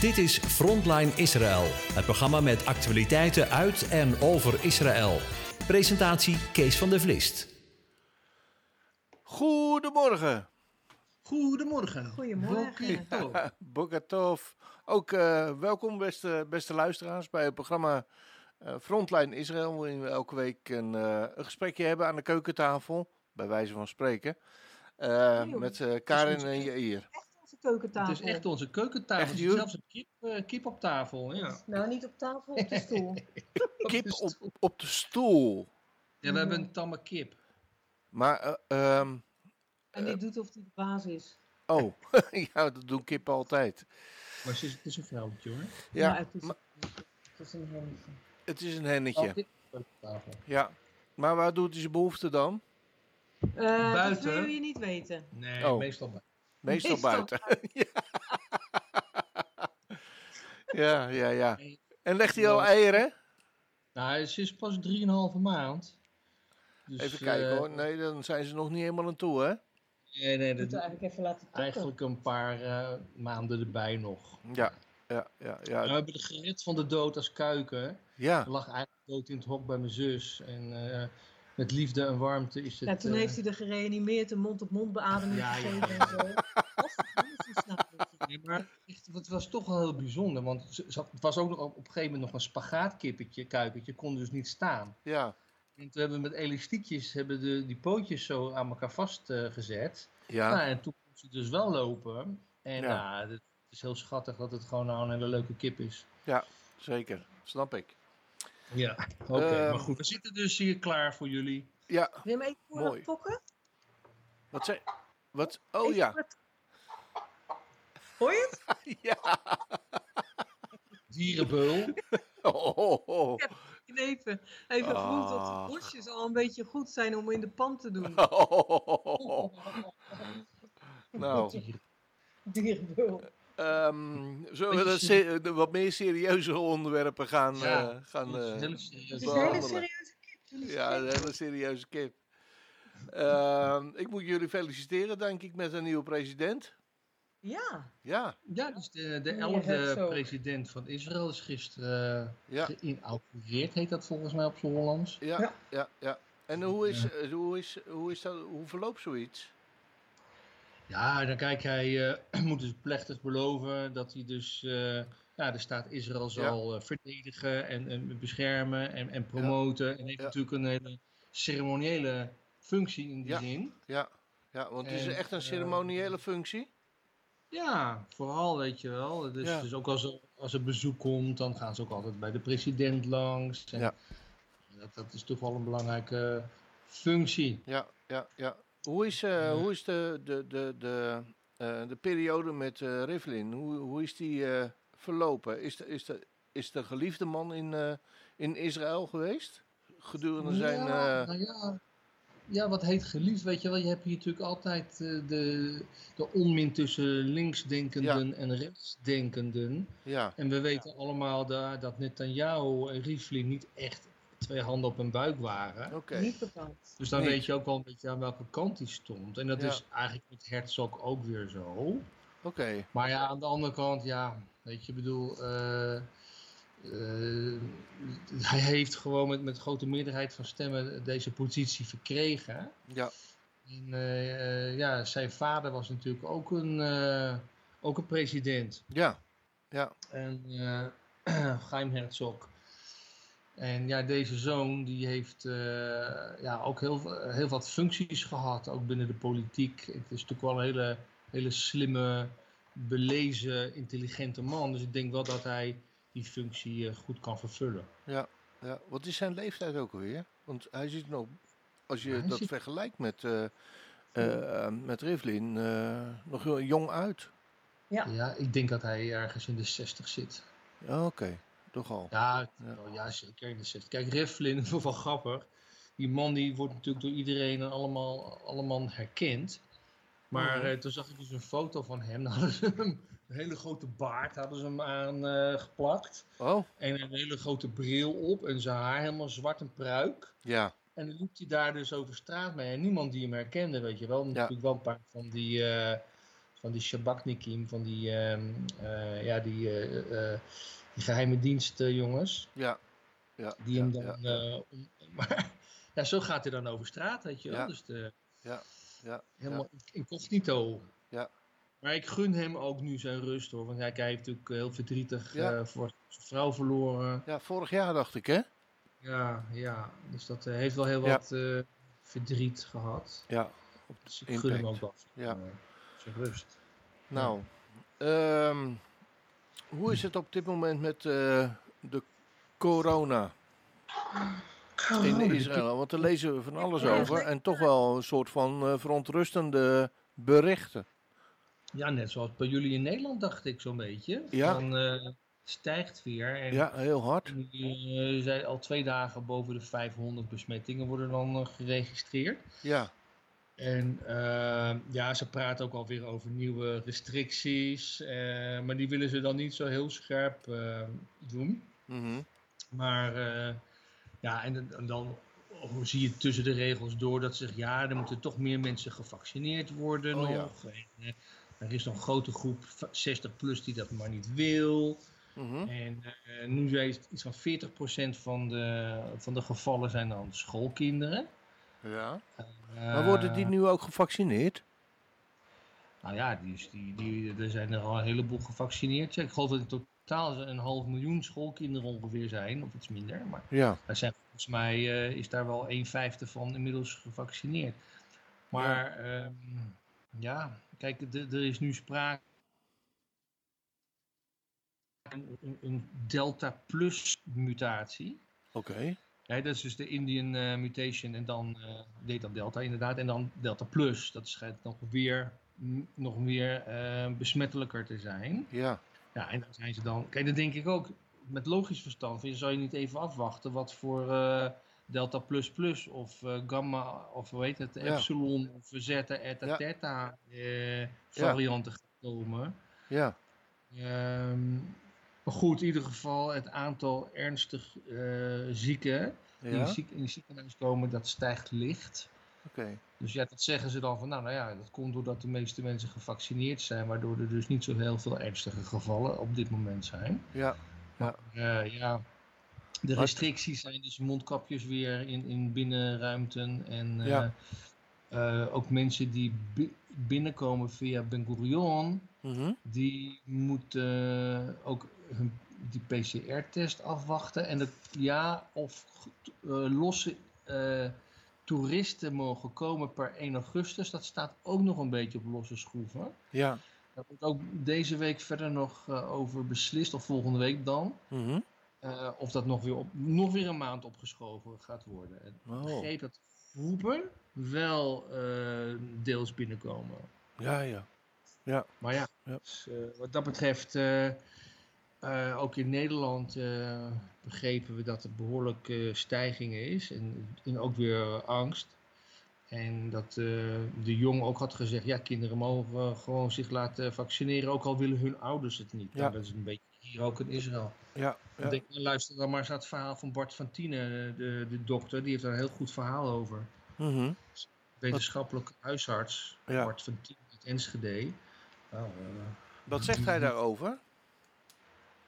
Dit is Frontline Israël, het programma met actualiteiten uit en over Israël. Presentatie Kees van der Vlist. Goedemorgen. Goedemorgen. Goedemorgen. Bogatov. Ook uh, welkom beste, beste luisteraars bij het programma uh, Frontline Israël. Waarin we elke week een, uh, een gesprekje hebben aan de keukentafel. Bij wijze van spreken. Met Karin en Jair. Keukentafel. Het is echt onze keukentafel. Echt, er zit zelfs een kip, uh, kip, op tafel. Ja. Nou, niet op tafel, op de stoel. kip op, op de stoel. Ja, we hebben een tamme kip. Maar, uh, um, En die uh, doet of hij de baas is. Oh, ja, dat doen kippen altijd. Maar het is, het is een vrouwtje hoor. Ja, maar het, is, maar, het is een hennetje. Het is een hennetje. Oh, ja, maar waar doet hij zijn behoefte dan? Uh, buiten. Dat wil je niet weten. Nee, oh. meestal buiten. Meestal, Meestal buiten. ja, ja, ja. En legt hij al eieren? Nou, hij is pas 3,5 maand. Dus, even kijken uh, hoor. Nee, dan zijn ze nog niet helemaal aan toe, hè? Nee, nee. Dat eigenlijk even laten toppen. Eigenlijk een paar uh, maanden erbij nog. Ja, ja, ja. ja. we hebben de gered van de dood als kuiken. Ja. Er lag eigenlijk dood in het hok bij mijn zus. En uh, met liefde en warmte is het... Ja, toen uh... heeft hij er gereanimeerd en mond-op-mond beademing ja, gegeven ja. en zo. Nee, maar echt, het was toch wel heel bijzonder, want het was ook nog op een gegeven moment nog een spagaatkippetje, kuikentje, kon dus niet staan. Ja. En toen hebben we met elastiekjes hebben de, die pootjes zo aan elkaar vastgezet. Uh, ja. Nou, en toen kon ze dus wel lopen. En ja. nou, het is heel schattig dat het gewoon nou een hele leuke kip is. Ja, zeker. Snap ik. Ja, oké. Okay, uh, maar goed, we zitten dus hier klaar voor jullie. Ja, Wil je hem even Mooi. pokken? Wat zei... Wat? Oh ja. Wat... Hoor je het? ja. Dierenbeul. Oh, oh, oh. Ja, even even ah. vroeg dat de bosjes al een beetje goed zijn om in de pan te doen. Oh. nou. Dierenbeul. Um, zullen we de, de wat meer serieuze onderwerpen gaan, ja, uh, gaan uh, Het is een hele serieuze kip. Ja, een hele serieuze kip. Uh, ik moet jullie feliciteren, denk ik, met een nieuwe president. Ja. Ja. Ja, dus de, de elfde president van Israël is gisteren ja. geïnaugureerd, heet dat volgens mij op z'n Hollands. Ja, ja, ja. ja. En hoe is, ja. hoe, is, hoe, is dat, hoe verloopt zoiets? Ja, dan kijk, hij uh, moet dus plechtig beloven dat hij dus uh, ja, de staat Israël zal ja. verdedigen en, en, beschermen en, en promoten. En heeft natuurlijk een hele ceremoniële functie in die zin. Ja, ja want het is echt een ceremoniële functie. Ja, vooral weet je wel. Dus, ja. dus ook als er, als er bezoek komt, dan gaan ze ook altijd bij de president langs. En ja. dat, dat is toch wel een belangrijke functie. Ja, ja, ja. Hoe is, uh, ja. hoe is de, de, de, de, uh, de periode met uh, Rivlin? Hoe, hoe is die verlopen? Is de, is, de, is de geliefde man in, in Israël geweest? Gedurende zijn... Ja, nou ja, ja, wat heet geliefd, weet je wel. Je hebt hier natuurlijk altijd de, de onmin tussen linksdenkenden ja. en rechtsdenkenden. Ja. En we weten allemaal da, dat Netanyahu en Rivlin niet echt twee handen op hun buik waren. Okay. Niet bepaald. Dus dan nee. weet je ook wel een beetje aan welke kant hij stond. En dat is eigenlijk met Herzog ook weer zo. Oké. Okay. Maar ja, aan de andere kant, ja, weet je, bedoel... Uh, uh, hij heeft gewoon met, met grote meerderheid van stemmen deze positie verkregen. Ja. En uh, ja, zijn vader was natuurlijk ook een, uh, ook een president. Ja, ja. En Chaim Herzog. En ja, deze zoon die heeft ja, ook heel, heel wat functies gehad, ook binnen de politiek. Het is natuurlijk wel een hele, hele slimme, belezen, intelligente man. Dus ik denk wel dat hij die functie uh, goed kan vervullen. Ja, ja, wat is zijn leeftijd ook alweer? Want hij ziet nog, als je ja, dat zit... vergelijkt met, uh, uh, met Rivlin, nog jong uit. Ja. ja, ik denk dat hij ergens in de 60 zit. Ja, Oké, okay. Toch al. Ja, ja. Oh, ja, zeker in de 60. Kijk, Rivlin, wel grappig. Die man die wordt natuurlijk door iedereen en allemaal, allemaal herkend. Maar uh, toen zag ik dus een foto van hem. Dan hadden ze hem, een hele grote baard hadden ze hem aan uh, geplakt. Oh. En een hele grote bril op. En zijn haar helemaal zwart en pruik. Ja. En dan liep hij daar dus over straat mee. En niemand die hem herkende, weet je wel. Ja. Natuurlijk wel een paar van die, uh, van die Shabaknikim, van die, ehm, eh, ja, die, eh, eh, die geheime dienstjongens. Ja. Ja, die ja, hem dan. ja, eh, om- maar ja, zo gaat hij dan over straat, weet je wel. Ja. Dus de, Ja, ja, helemaal incognito. Ja. Maar ik gun hem ook nu zijn rust hoor. Want kijk, hij heeft natuurlijk heel verdrietig eh, voor zijn vrouw verloren. ja, vorig jaar dacht ik, hè? Ja, ja. Dus dat eh, heeft wel heel wat eh, verdriet gehad. Ja. Dus ik gun hem ook wel Ja. eh, zijn rust. Nou, ehm, hoe is het op dit moment met eh, de corona in Israël? Want daar lezen we van alles over en toch wel een soort van eh, verontrustende berichten. Ja, net zoals bij jullie in Nederland dacht ik zo'n beetje. Ja. Van, eh, stijgt weer. En Ja, heel hard. er zijn al twee dagen boven de 500 besmettingen worden dan geregistreerd. Ja, En eh, ja, ze praten ook alweer over nieuwe restricties. eh, maar die willen ze dan niet zo heel scherp eh, doen. mhm. Maar eh, ja, en, en dan zie je tussen de regels door dat ze zeggen, ja, er moeten toch meer mensen gevaccineerd worden Oh, ja. nog. En, eh, er is nog een grote groep va- 60 plus die dat maar niet wil. Mhm. En eh, nu zijn iets van 40% van de, van de gevallen zijn dan schoolkinderen. Ja. Eh, Maar worden die nu ook gevaccineerd? Nou ja, die, is- die, die, er zijn er al een heleboel gevaccineerd. Ja, ik geloof dat in totaal een half miljoen schoolkinderen ongeveer zijn, of iets minder. Maar Ja, daar zijn volgens mij eh, is daar wel een vijfde van inmiddels gevaccineerd. Maar ehm, ja, kijk, er is nu sprake van een, een Delta Plus mutatie. oké. Ja, dat is dus de Indian eh, mutation en dan eh deed dan Delta inderdaad. En dan Delta Plus, dat schijnt nog weer, nog meer eh, besmettelijker te zijn. Ja, Ja, en dan zijn ze dan... Kijk, dan denk ik ook, met logisch verstand, van, zou je niet even afwachten wat voor eh, Delta Plus Plus of eh, Gamma of hoe heet het, Ja. Epsilon of Zeta, Eta, Ja. Theta eh, varianten gaan komen. ja, Ehm, maar goed, in ieder geval het aantal ernstig eh, zieken die in, ja. ziek, in het ziekenhuis komen, dat stijgt licht. Oké. Dus ja, dat zeggen ze dan van, nou, nou ja, dat komt doordat de meeste mensen gevaccineerd zijn, waardoor er dus niet zo heel veel ernstige gevallen op dit moment zijn. Ja, Eh, ja, de Maar- restricties zijn dus mondkapjes weer in, in binnenruimten en eh, Ja. ook mensen die bi- binnenkomen via Ben Gurion, mhm. die moeten ook hun, die PCR-test afwachten. En dat, ja, of eh, losse eh, toeristen mogen komen per 1 augustus, dat staat ook nog een beetje op losse schroeven. ja. Daar wordt ook deze week verder nog eh, over beslist, of volgende week dan. mhm. of dat nog weer, op, nog weer een maand opgeschoven gaat worden. Ik Oh. begreep dat groepen wel deels binnenkomen. Ja, ja. Maar ja, Ja. dus, wat dat betreft, eh, ook in Nederland eh, begrepen we dat er behoorlijk eh, stijgingen is en, en ook weer angst. En dat eh, de jong ook had gezegd, ja, kinderen mogen gewoon zich laten vaccineren, ook al willen hun ouders het niet. Ja. Nou, dat is een beetje hier ook in Israël. Ja, Ik ja. denk, luister dan maar eens naar het verhaal van Bart van Tienen, de, de dokter, die heeft daar een heel goed verhaal over. Mhm. Wetenschappelijk huisarts, Ja. Bart van Tienen uit Enschede. Nou, eh, Wat zegt hij daarover?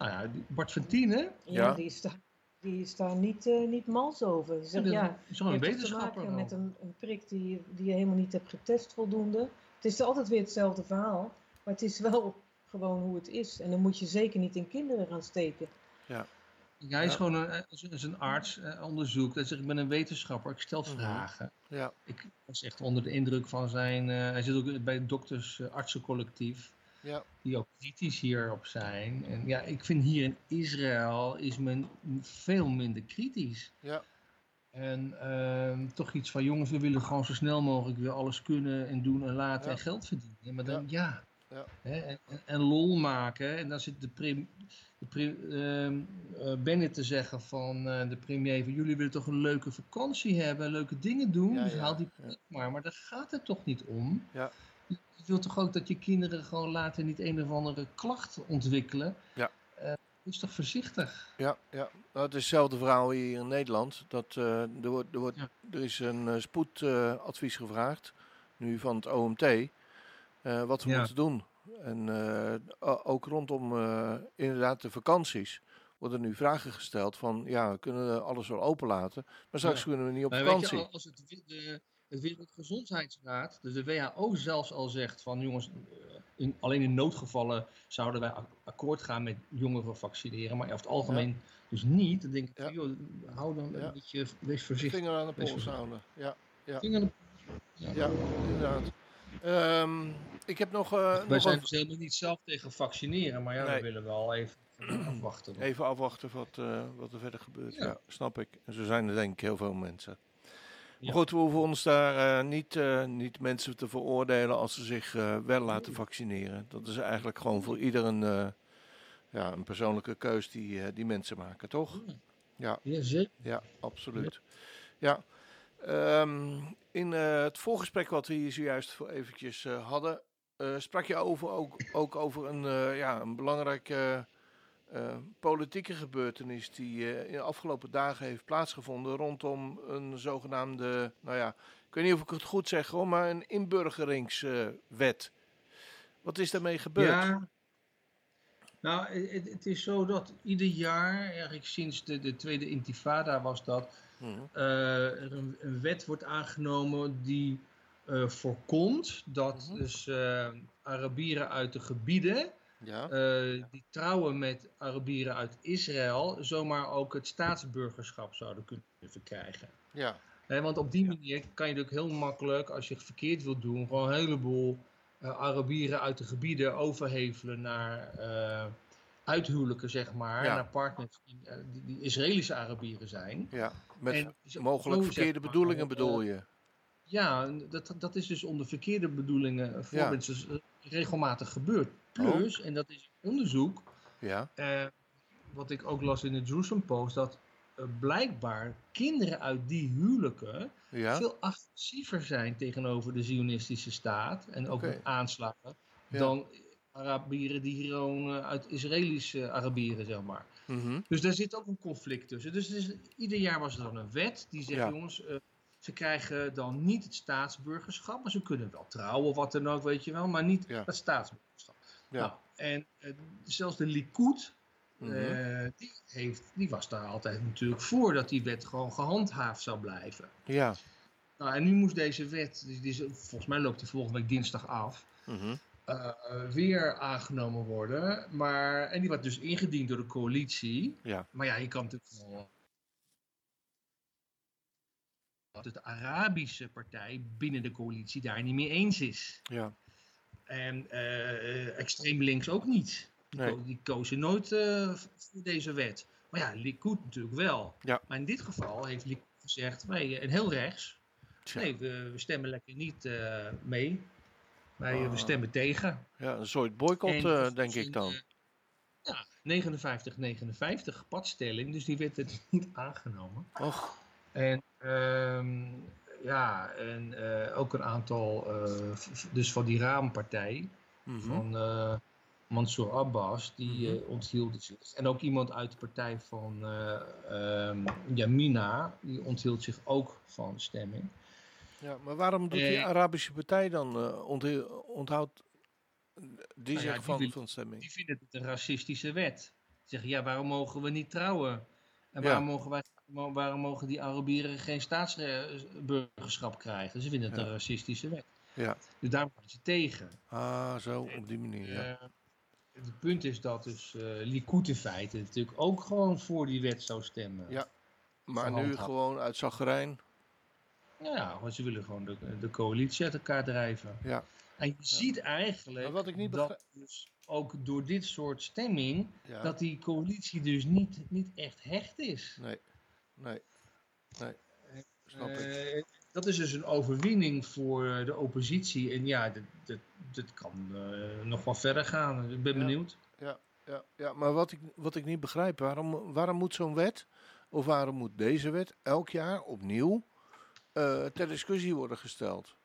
Nou ja, Bart van Tienen, Ja, Ja. die, is daar, die is daar niet, eh, niet mals over. Zegt, ja, is je een te wetenschapper. maken wel. met een, een prik die, die je helemaal niet hebt getest voldoende. Het is altijd weer hetzelfde verhaal, maar het is wel gewoon hoe het is. En dan moet je zeker niet in kinderen gaan steken. Hij is Ja. gewoon een, is- is een arts, eh, onderzoekt. Hij zegt, ik ben een wetenschapper, ik stel Mhm. vragen. Ja, Ik was echt onder de indruk van zijn... eh, hij zit ook bij het dokters eh, artsencollectief. Ja, Die ook kritisch hierop zijn. En ja, ik vind hier in Israël is men veel minder kritisch. ja, En ehm, toch iets van, jongens, we willen gewoon zo snel mogelijk weer alles kunnen en doen en laten Ja. en geld verdienen. Maar dan, ja, Ja. Hè, en, en- lol maken. En dan zit de, prim, de prim, ehm, eh, Bennett te zeggen van eh, de premier, van jullie willen toch een leuke vakantie hebben, leuke dingen doen. Ja, dus ja, haal die maar. Maar daar gaat het toch niet om. Ja. Je wilt toch ook dat je kinderen gewoon later niet een of andere klacht ontwikkelen. Ja. Eh, wees toch voorzichtig. ja, ja. Nou, het is hetzelfde verhaal hier in Nederland. Dat, eh, er, wordt, er, wordt, Ja. er is een eh, spoedadvies gevraagd, nu van het OMT. eh, wat we Ja. moeten doen. En eh, ook rondom eh, inderdaad de vakanties worden nu vragen gesteld van ja, we kunnen alles wel openlaten, maar straks Ja. kunnen we niet op Maar weet je, vakantie. als het, de, het Wereldgezondheidsraad, dus de WHO zelfs al zegt van jongens, eh, in, alleen in noodgevallen zouden wij ak- akkoord gaan met jongeren vaccineren, maar over het algemeen dus niet. Dan denk ik, Ja. joh, hou dan Ja. een beetje, wees voorzichtig. Vinger aan de pols houden. Ja, ja, Vinger aan ja, inderdaad. Ehm, ik heb nog, eh, Wij nog zijn dus helemaal niet zelf tegen vaccineren, maar ja, Nee. we willen wel even afwachten. even afwachten wat, eh, wat er verder gebeurt. Ja. Ja. snap ik. En zo zijn er denk ik heel veel mensen. Ja. Maar goed, we hoeven ons daar eh, niet, eh, niet mensen te veroordelen als ze zich eh, wel laten vaccineren. Dat is eigenlijk gewoon voor ieder een, eh, ja, een persoonlijke keus die, die mensen maken, toch? Ja, Ja, absoluut. Ja. Ehm, in het voorgesprek wat we hier zojuist voor eventjes hadden, sprak je over, ook, ook over een, ja, een belangrijke eh, politieke gebeurtenis die eh, in de afgelopen dagen heeft plaatsgevonden rondom een zogenaamde, nou ja, ik weet niet of ik het goed zeg hoor, maar een inburgeringswet. Wat is daarmee gebeurd? Ja. Nou, het, het is zo dat ieder jaar, eigenlijk sinds de, de Tweede Intifada was dat, Mhm. eh, er een, een wet wordt aangenomen die voorkomt dat Mhm. dus Arabieren uit de gebieden Ja, eh, die trouwen met Arabieren uit Israël zomaar ook het staatsburgerschap zouden kunnen verkrijgen. ja, want op die manier kan je natuurlijk heel makkelijk, als je het verkeerd wilt doen, gewoon een heleboel eh, Arabieren uit de gebieden overhevelen naar eh, uithuwelijken, zeg maar. Ja. Naar partners die, die, die Israëlische Arabieren zijn. ja. Met En mogelijk zo, zeg verkeerde maar, bedoelingen bedoel je? Ja, dat, dat is dus onder verkeerde bedoelingen voor Ja. regelmatig gebeurd. Oh. Plus, en dat is onderzoek, Ja, eh, wat ik ook las in de Jerusalem Post, dat eh, blijkbaar kinderen uit die huwelijken ja, veel agressiever zijn tegenover de Zionistische staat en ook Oké. met aanslagen Ja. dan Arabieren die gewoon uit Israëlische Arabieren, zeg maar. mhm, Dus daar zit ook een conflict tussen. Dus, ieder jaar was er dan een wet die zegt, Ja. jongens, eh, ze krijgen dan niet het staatsburgerschap, maar ze kunnen wel trouwen of wat dan ook, weet je wel, maar niet het staatsburgerschap. Ja. Nou, en eh, zelfs de Likud, mhm. eh, die, heeft, die was daar altijd natuurlijk voor dat die wet gewoon gehandhaafd zou blijven. ja, Nou, en nu moest deze wet, die, die volgens mij loopt die volgende week dinsdag af, mhm, eh, weer aangenomen worden. Maar, en die wordt dus ingediend door de coalitie. ja, Maar ja, je kan natuurlijk wel... Dat het de Arabische partij binnen de coalitie daar niet mee eens is. ja, En eh, extreem links ook niet. Die, Nee. ko- die kozen nooit eh, voor deze wet. Maar ja, Likud natuurlijk wel. Ja. Maar in dit geval heeft Likud gezegd, nee, en heel rechts, Tja. nee, we, we stemmen lekker niet mee. Wij, eh, Ah. we stemmen tegen. ja, een soort boycott, denk ik dan. Ja, 59-59 padstelling, dus die werd het niet aangenomen. Och, En ehm, ja, en eh, ook een aantal, eh, dus van die raampartij, mhm, van eh Mansour Abbas, die Mhm. onthield zich. En ook iemand uit de partij van eh ehm, Yamina, die onthield zich ook van stemming. ja, maar waarom doet die Arabische partij dan uh, onthoudt die Nou ja, zich die van, van stemming? Die vinden het een racistische wet. Die zeggen, ja, waarom mogen we niet trouwen? En Ja. waarom, mogen wij, waarom mogen die Arabieren geen staatsburgerschap krijgen? Ze vinden het Ja. een racistische wet. Ja, Dus daar zijn ze tegen. ah, zo, op die manier, ja. Eh, het punt is dat dus eh Likud in feite natuurlijk ook gewoon voor die wet zou stemmen. Ja. Maar nu gewoon uit zaggerijn, Ja, want ze willen gewoon de, de coalitie uit elkaar drijven. ja, En je ziet eigenlijk Maar wat ik niet dat dus ook door dit soort stemming, ja. dat die coalitie dus niet, niet echt hecht is. Nee, nee, nee, snap ik. Eh, dat is dus een overwinning voor eh, de oppositie. En ja, dit, dit, dit kan eh, nog wel verder gaan. Ik ben Ja. benieuwd. Ja, ja, maar wat ik, wat ik niet begrijp, waarom, waarom moet zo'n wet, of waarom moet deze wet elk jaar opnieuw ter discussie worden gesteld?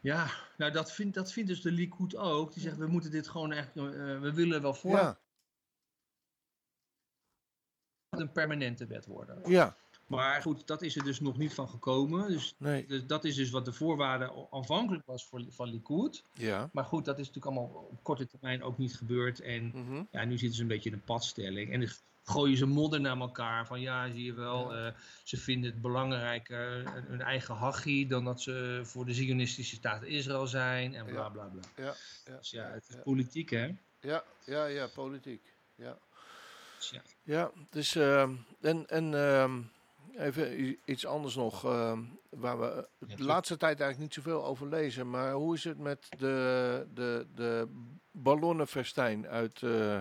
Ja, nou dat vindt, dat vindt dus de Likud ook. Die zegt, we moeten dit gewoon echt, we willen wel voor Ja, een permanente wet worden. ja, Maar goed, dat is er dus nog niet van gekomen. Dus, Nee. dus dat is dus wat de voorwaarde aanvankelijk was voor, van Likud. Ja. Maar goed, dat is natuurlijk allemaal op korte termijn ook niet gebeurd. En Mhm. ja, nu zitten ze een beetje in een padstelling. En dan gooien ze modder naar elkaar. Van ja, zie je wel, eh, ze vinden het belangrijker eh, hun eigen hachie dan dat ze voor de Zionistische staat Israël zijn. En bla Ja. bla bla. Ja. Ja. Dus ja, het is Ja. politiek hè. Ja, ja, ja, politiek. Ja. Ja. Ja, dus ehm, en, en ehm, even iets anders nog, ehm, waar we de laatste tijd eigenlijk niet zoveel over lezen, maar hoe is het met de, de, de ballonnenfestijn uit, eh,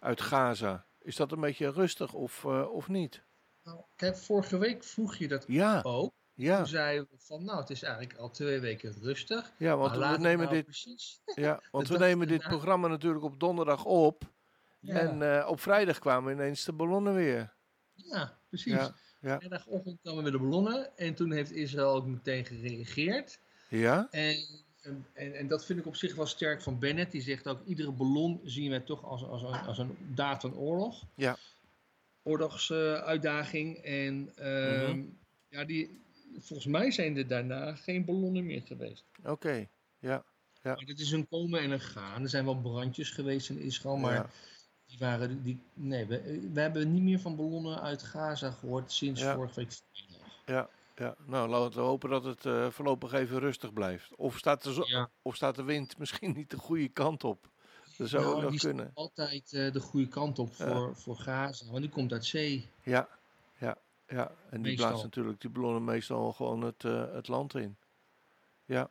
uit Gaza? Is dat een beetje rustig of, eh, of niet? Nou, kijk, vorige week vroeg je dat Ja, ook. ja, Toen zeiden we van, nou, het is eigenlijk al twee weken rustig. ja, want we nemen nou dit, precies. ja, want we nemen dit programma natuurlijk op donderdag op. Ja, En eh, op vrijdag kwamen ineens de ballonnen weer. ja precies. Ja, ja. Vrijdagochtend kwamen we de ballonnen en toen heeft Israël ook meteen gereageerd. Ja? En, en, en dat vind ik op zich wel sterk van Bennett. Die zegt ook, iedere ballon zien wij toch als, als, een- als een daad van oorlog. Ja. Oorlogsuitdaging. en ehm, Mhm. ja, die, volgens mij zijn er daarna geen ballonnen meer geweest. Oké, ja. Ja. Maar dit is een komen en een gaan. Er zijn wel brandjes geweest in Israël, maar Ja. Die waren... Die, nee, we, we hebben niet meer van ballonnen uit Gaza gehoord sinds Ja. vorige week vrijdag. Ja, ja. nou laten we hopen dat het eh, voorlopig even rustig blijft. Of staat, de Ja. of staat de wind misschien niet de goede kant op? Dat zou Nou, ook nog die kunnen. altijd eh, de goede kant op Ja. voor, voor Gaza, want die komt uit zee. Ja, ja, ja. En die blaast natuurlijk die ballonnen meestal gewoon het, eh, het land in. Ja.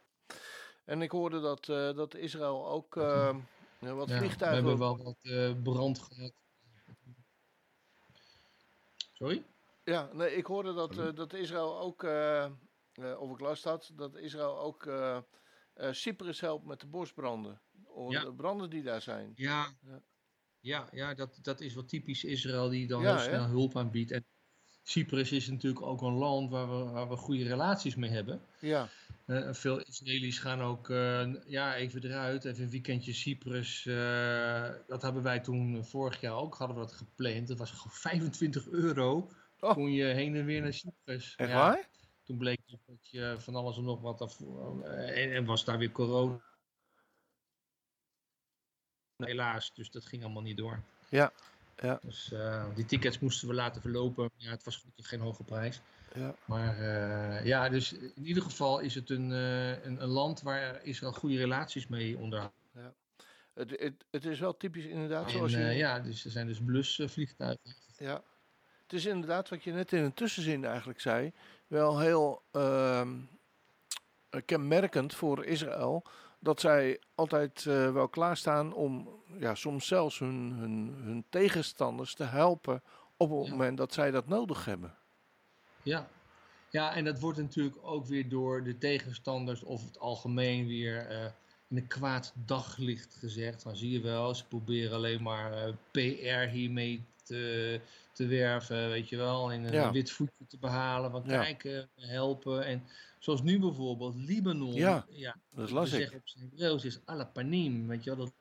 En ik hoorde dat, dat Israël ook eh, ja, wat Ja, we hebben wel wat eh, brand gehad. Sorry? Ja, nee, ik hoorde dat, eh, dat Israël ook, eh, eh, of ik las dat, dat Israël ook eh, eh, Cyprus helpt met de bosbranden. Of Ja. De branden die daar zijn. Ja, Ja. ja, ja dat, dat is wat typisch Israël die dan Ja, heel hè? snel hulp aanbiedt. En Cyprus is natuurlijk ook een land waar we, waar we goede relaties mee hebben. Ja, Eh, veel Israëli's gaan ook eh, ja, even eruit, even een weekendje Cyprus. eh, dat hebben wij toen vorig jaar ook, hadden we dat gepland. Dat was gewoon 25 euro. Oh. Kon je heen en weer naar Cyprus. echt Ja, waar? Toen bleek dat je van alles en nog wat daarvoor. en, en was daar weer corona. Helaas, dus dat ging allemaal niet door. Ja, ja. Dus eh, die tickets moesten we laten verlopen. Ja, het was gelukkig geen hoge prijs. Ja, Maar eh, ja, dus in ieder geval is het een, eh, een, een land waar Israël goede relaties mee onderhoudt. het, het, het is wel typisch inderdaad En zoals je... ja, dus er zijn dus blusvliegtuigen. Ja. Het is inderdaad wat je net in een tussenzin eigenlijk zei, wel heel ehm, kenmerkend voor Israël. Dat zij altijd eh, wel klaarstaan om ja, soms zelfs hun, hun, hun tegenstanders te helpen op het Ja. moment dat zij dat nodig hebben. Ja. ja, en dat wordt natuurlijk ook weer door de tegenstanders of het algemeen weer eh, in een kwaad daglicht gezegd. Dan zie je wel, ze proberen alleen maar eh, PR hiermee te, te werven, weet je wel. En een Ja. wit voetje te behalen. Want Ja. kijk, eh, helpen. En zoals nu bijvoorbeeld, Libanon. Ja, ja Dat las ik. op zijn Hebreeuws is alapanim, weet je wel. Dat...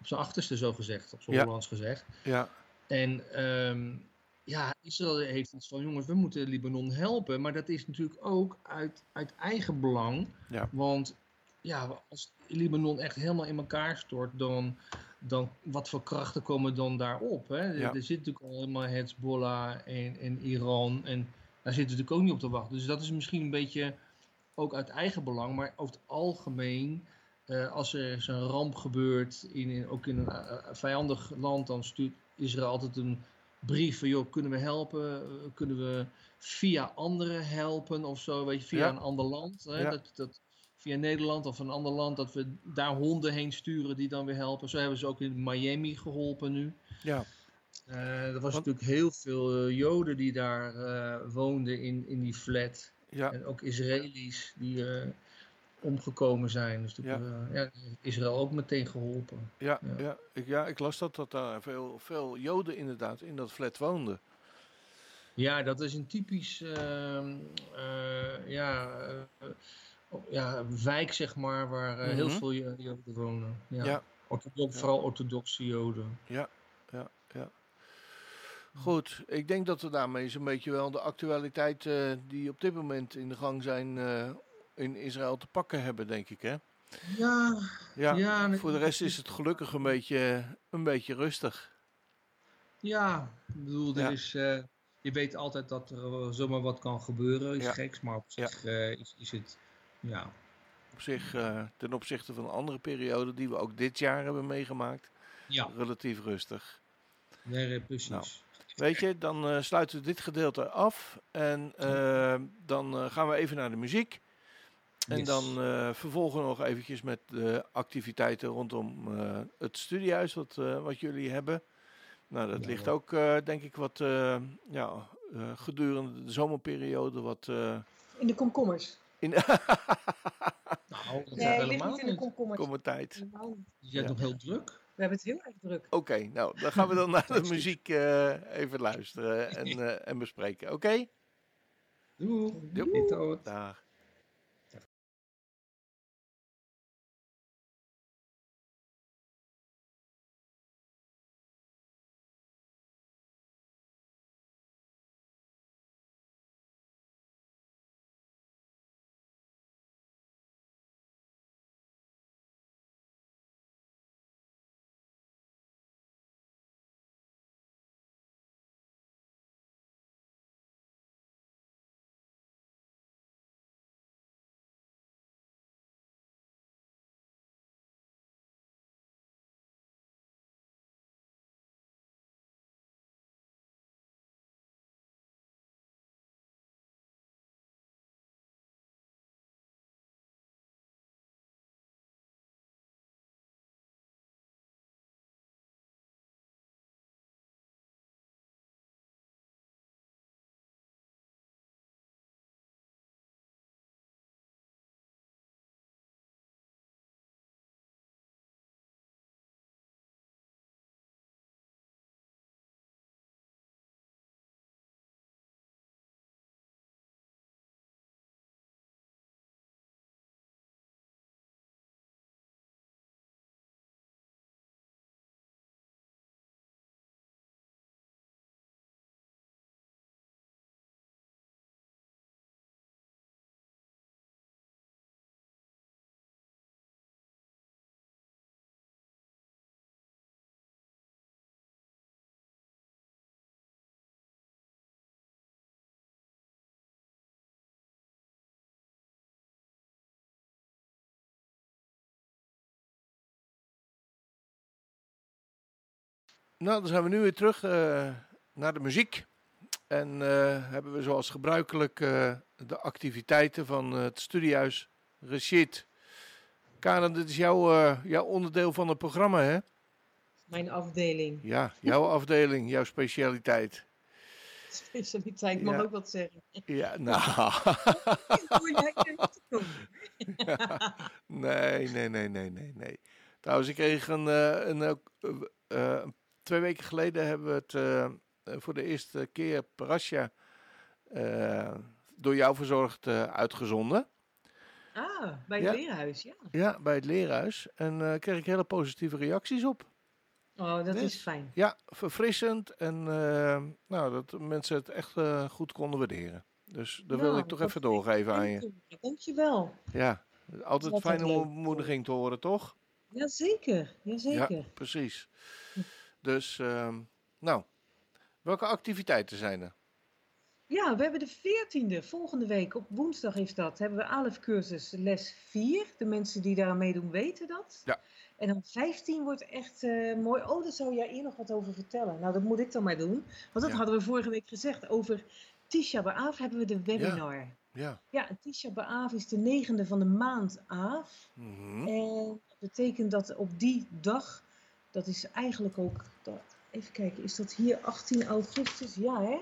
Op zijn achterste zo gezegd, op zijn Ja. Hollands gezegd. Ja, En ehm, ja, Israël heeft iets van, jongens, we moeten Libanon helpen. Maar dat is natuurlijk ook uit, uit eigen belang. Ja. Want ja, als Libanon echt helemaal in elkaar stort, dan, dan wat voor krachten komen dan daarop? Hè? Er- Ja. Er zit natuurlijk al helemaal Hezbollah en, en Iran. En daar zitten we natuurlijk ook niet op te wachten. Dus dat is misschien een beetje ook uit eigen belang. Maar over het algemeen, eh, als er zo'n ramp gebeurt, in, in- ook in een eh, vijandig land, dan stuurt Israël altijd een brief van, joh, kunnen we helpen? Eh, kunnen we via anderen helpen of zo, weet je, via Ja. een ander land? Hè? Ja. Dat, dat, via Nederland of een ander land, dat we daar honden heen sturen die dan weer helpen. Zo hebben ze ook in Miami geholpen nu. ja, Eh, er was Want- natuurlijk heel veel eh, Joden die daar eh, woonden in, in die flat. ja, En ook Israëli's die omgekomen zijn. Dus Ja. ja, Israël ook meteen geholpen. ja, Ja. ja. Ik, ja, ik las dat, dat daar veel, veel Joden inderdaad in dat flat woonden. Ja, dat is een typisch ehm, eh, ja, ja, wijk, zeg maar, waar eh, heel Mhm. veel Jo- Joden wonen. Ja. Ja. Orthodox, Ja. Vooral orthodoxe Joden. Ja, ja, ja. Goed, ik denk dat we daarmee zo'n beetje wel de actualiteit eh, die op dit moment in de gang zijn eh, in Israël te pakken hebben, denk ik, hè? Ja, Ja, voor de rest is het gelukkig een beetje, een beetje rustig. Ja, ik bedoel, er Ja. is, je weet altijd dat er zomaar wat kan gebeuren, is Ja. geks, maar op zich is, is het, ja, Op zich, eh, ten opzichte van een andere periode die we ook dit jaar hebben meegemaakt, ja, relatief rustig. nee, precies. Nou. Weet je, dan eh, sluiten we dit gedeelte af en eh, dan eh, gaan we even naar de muziek. En Yes. dan eh, vervolgen we nog eventjes met de activiteiten rondom eh, het studiehuis wat, eh, wat jullie hebben. Nou, dat Ja, ligt ook, eh, denk ik, wat eh, ja, eh, gedurende de zomerperiode wat eh, In de komkommers. In Nou, dat Nee, helemaal niet in de niet. komkommers. komende tijd. Helemaal niet. Je bent Ja. nog heel druk. We hebben het heel erg druk. Oké, nou, dan gaan we dan naar de muziek eh, even luisteren en, eh, en bespreken. Oké? Doei. Doei. Tot. Dag. Nou, dan zijn we nu weer terug eh, naar de muziek. En eh, hebben we zoals gebruikelijk eh, de activiteiten van het studiehuis Rashid. Karen, dit is jouw, jouw onderdeel van het programma, hè? Mijn afdeling. Ja, jouw afdeling, jouw specialiteit. Specialiteit, mag Ja. ook wat zeggen. Ja, nou. Nee, nee, nee, nee, nee, nee. Trouwens, ik kreeg een, een, eh, eh, twee weken geleden hebben we het eh, eh, voor de eerste keer Parasha eh, door jou verzorgd uitgezonden. Ah, bij het Ja. leerhuis, ja. Ja, bij het leerhuis. En kreeg ik hele positieve reacties op. Oh, dat Dus? is fijn. Ja, verfrissend en nou, dat mensen het echt goed konden waarderen. Dus dat wil Nou, ik toch even doorgeven aan je. Dank- Dankjewel. Ja, altijd Wat fijne leuk. bemoediging te horen, toch? Jazeker, jazeker. Ja, precies. Dus, ehm, nou, welke activiteiten zijn er? Ja, we hebben de 14e, volgende week, op woensdag is dat, hebben we ALEF cursus les 4. De mensen die daaraan meedoen weten dat. Ja. En dan 15 wordt echt eh, mooi. Oh, daar zou jij hier nog wat over vertellen. Nou, dat moet ik dan maar doen. Want dat Ja. hadden we vorige week gezegd. Over Tisha B'Av hebben we de webinar. Ja. Ja, Tisha B'Av is de negende van de maand Av. Mhm. En dat betekent dat op die dag, dat is eigenlijk ook, dat, even kijken, is dat hier 18 augustus? Ja hè?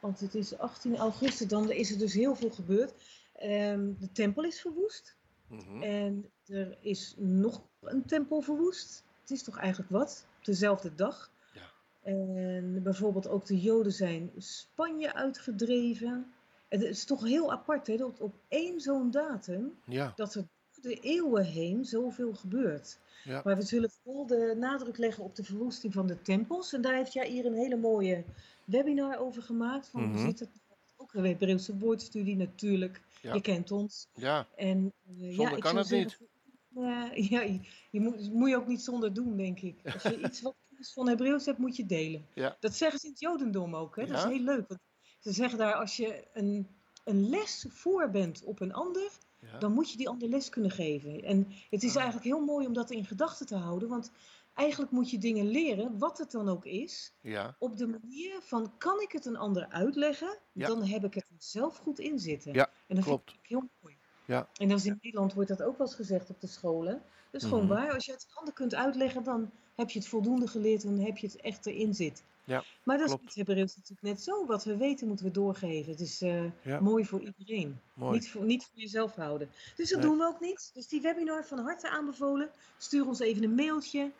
Want het is 18 augustus, dan is er dus heel veel gebeurd. Ehm, de tempel is verwoest Mhm. en er is nog een tempel verwoest. Het is toch eigenlijk wat? Op dezelfde dag. Ja. En bijvoorbeeld ook de Joden zijn Spanje uitgedreven. En het is toch heel apart hè, dat op één zo'n datum Ja, dat er de eeuwen heen zoveel gebeurt. Ja. Maar we zullen vooral de nadruk leggen op de verwoesting van de tempels. En daar heeft Jair een hele mooie webinar over gemaakt. Van. Hoe zit het? Ook een Hebreeuwse woordstudie natuurlijk. Ja. Je kent ons. Ja, En, eh, ja, ik kan het zeggen, eh, ja, je, je moet, moet je ook niet zonder doen, denk ik. Als je iets wat kennis van Hebreeuws hebt, moet je delen. Ja. Dat zeggen ze in het Jodendom ook. Hè? Dat Ja? is heel leuk. Want ze zeggen daar, als je een, een les voor bent op een ander, ja. dan moet je die ander les kunnen geven. En het is Ah. eigenlijk heel mooi om dat in gedachten te houden. Want eigenlijk moet je dingen leren, wat het dan ook is, ja. op de manier van kan ik het een ander uitleggen, Ja. dan heb ik het er zelf goed in zitten. Ja, en dat klopt. vind ik heel mooi. Ja. En dat is in Nederland wordt dat ook wel eens gezegd op de scholen. Dat is gewoon Mhm. waar. Als je het een ander kunt uitleggen, dan heb je het voldoende geleerd en dan heb je het echt erin zit. Ja, maar dat klopt. is met Hebreeuws natuurlijk net zo. Wat we weten moeten we doorgeven. Het is eh, Ja. mooi voor iedereen. Mooi. Niet voor, niet voor jezelf houden. Dus dat Nee. doen we ook niet. Dus die webinar van harte aanbevolen. Stuur ons even een mailtje.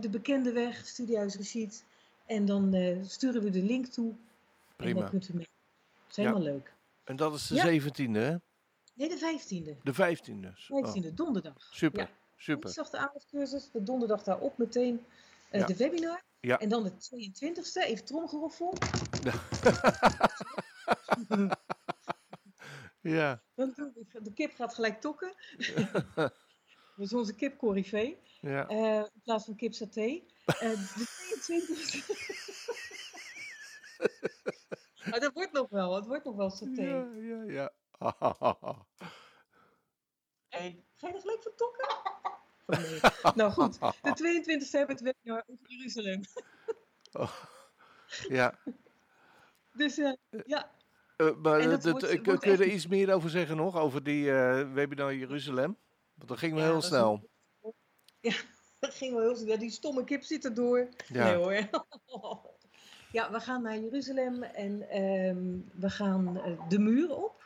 de bekende weg, Studiehuis Rashid. En dan eh, sturen we de link toe. En Prima. dan kunt u mee. Dat is Ja. helemaal leuk. En dat is de Ja. 17e, hè? Nee, de 15e. De 15e. Oh, 15e, donderdag. super. Super. Woensdag de avondcursus, de donderdag daarop meteen eh, Ja. de webinar. Ja. En dan de 22e, even tromgeroffel. Ja, Dan doen we- De kip gaat gelijk tokken. Dat is onze kip Corrivé. ja. eh in plaats van kip saté. Eh, de 22e. maar dat wordt nog wel, het wordt nog wel saté. Ja, ja, ja. Ga je er gelijk van tokken? Oh, nee. nou goed, de 22e hebben we het webinar over Jeruzalem. ja. Dus eh, ja, Eh, maar dat, wordt- eh, wordt kun je er iets meer over zeggen nog? Over die eh webinar Jeruzalem? Want dat ging wel Ja, heel snel. dat ging wel heel snel. Die stomme kip zit erdoor. Ja. Nee hoor. ja, we gaan naar Jeruzalem en ehm, we gaan de muur op.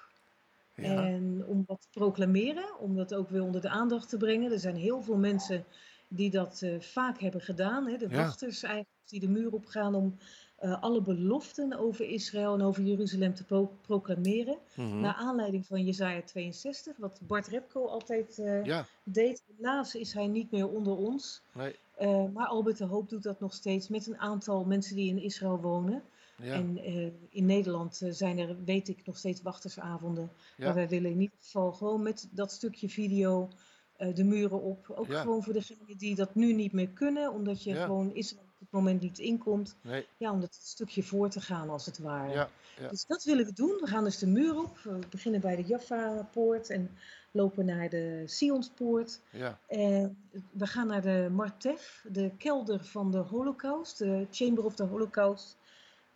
Ja. En om wat te proclameren, om dat ook weer onder de aandacht te brengen. Er zijn heel veel mensen die dat eh, vaak hebben gedaan. Hè? De Ja. wachters eigenlijk die de muur opgaan om eh, alle beloften over Israël en over Jeruzalem te pro- proclameren. Mhm. Naar aanleiding van Jezaja 62, wat Bart Repko altijd eh, ja, deed. Helaas is hij niet meer onder ons. nee. Maar Albert de Hoop doet dat nog steeds met een aantal mensen die in Israël wonen. Ja, En eh, in Nederland eh, zijn er, weet ik, nog steeds wachtersavonden. Ja. Maar wij willen in ieder geval gewoon met dat stukje video eh, de muren op. Ook Ja. gewoon voor degenen die dat nu niet meer kunnen, omdat je gewoon Israël op het moment niet inkomt. nee. Ja, om dat stukje voor te gaan als het ware. Dus dat willen we doen. We gaan dus de muur op. We beginnen bij de Jaffa-poort en lopen naar de Sionspoort. ja. En we gaan naar de Martef, de kelder van de Holocaust, de Chamber of the Holocaust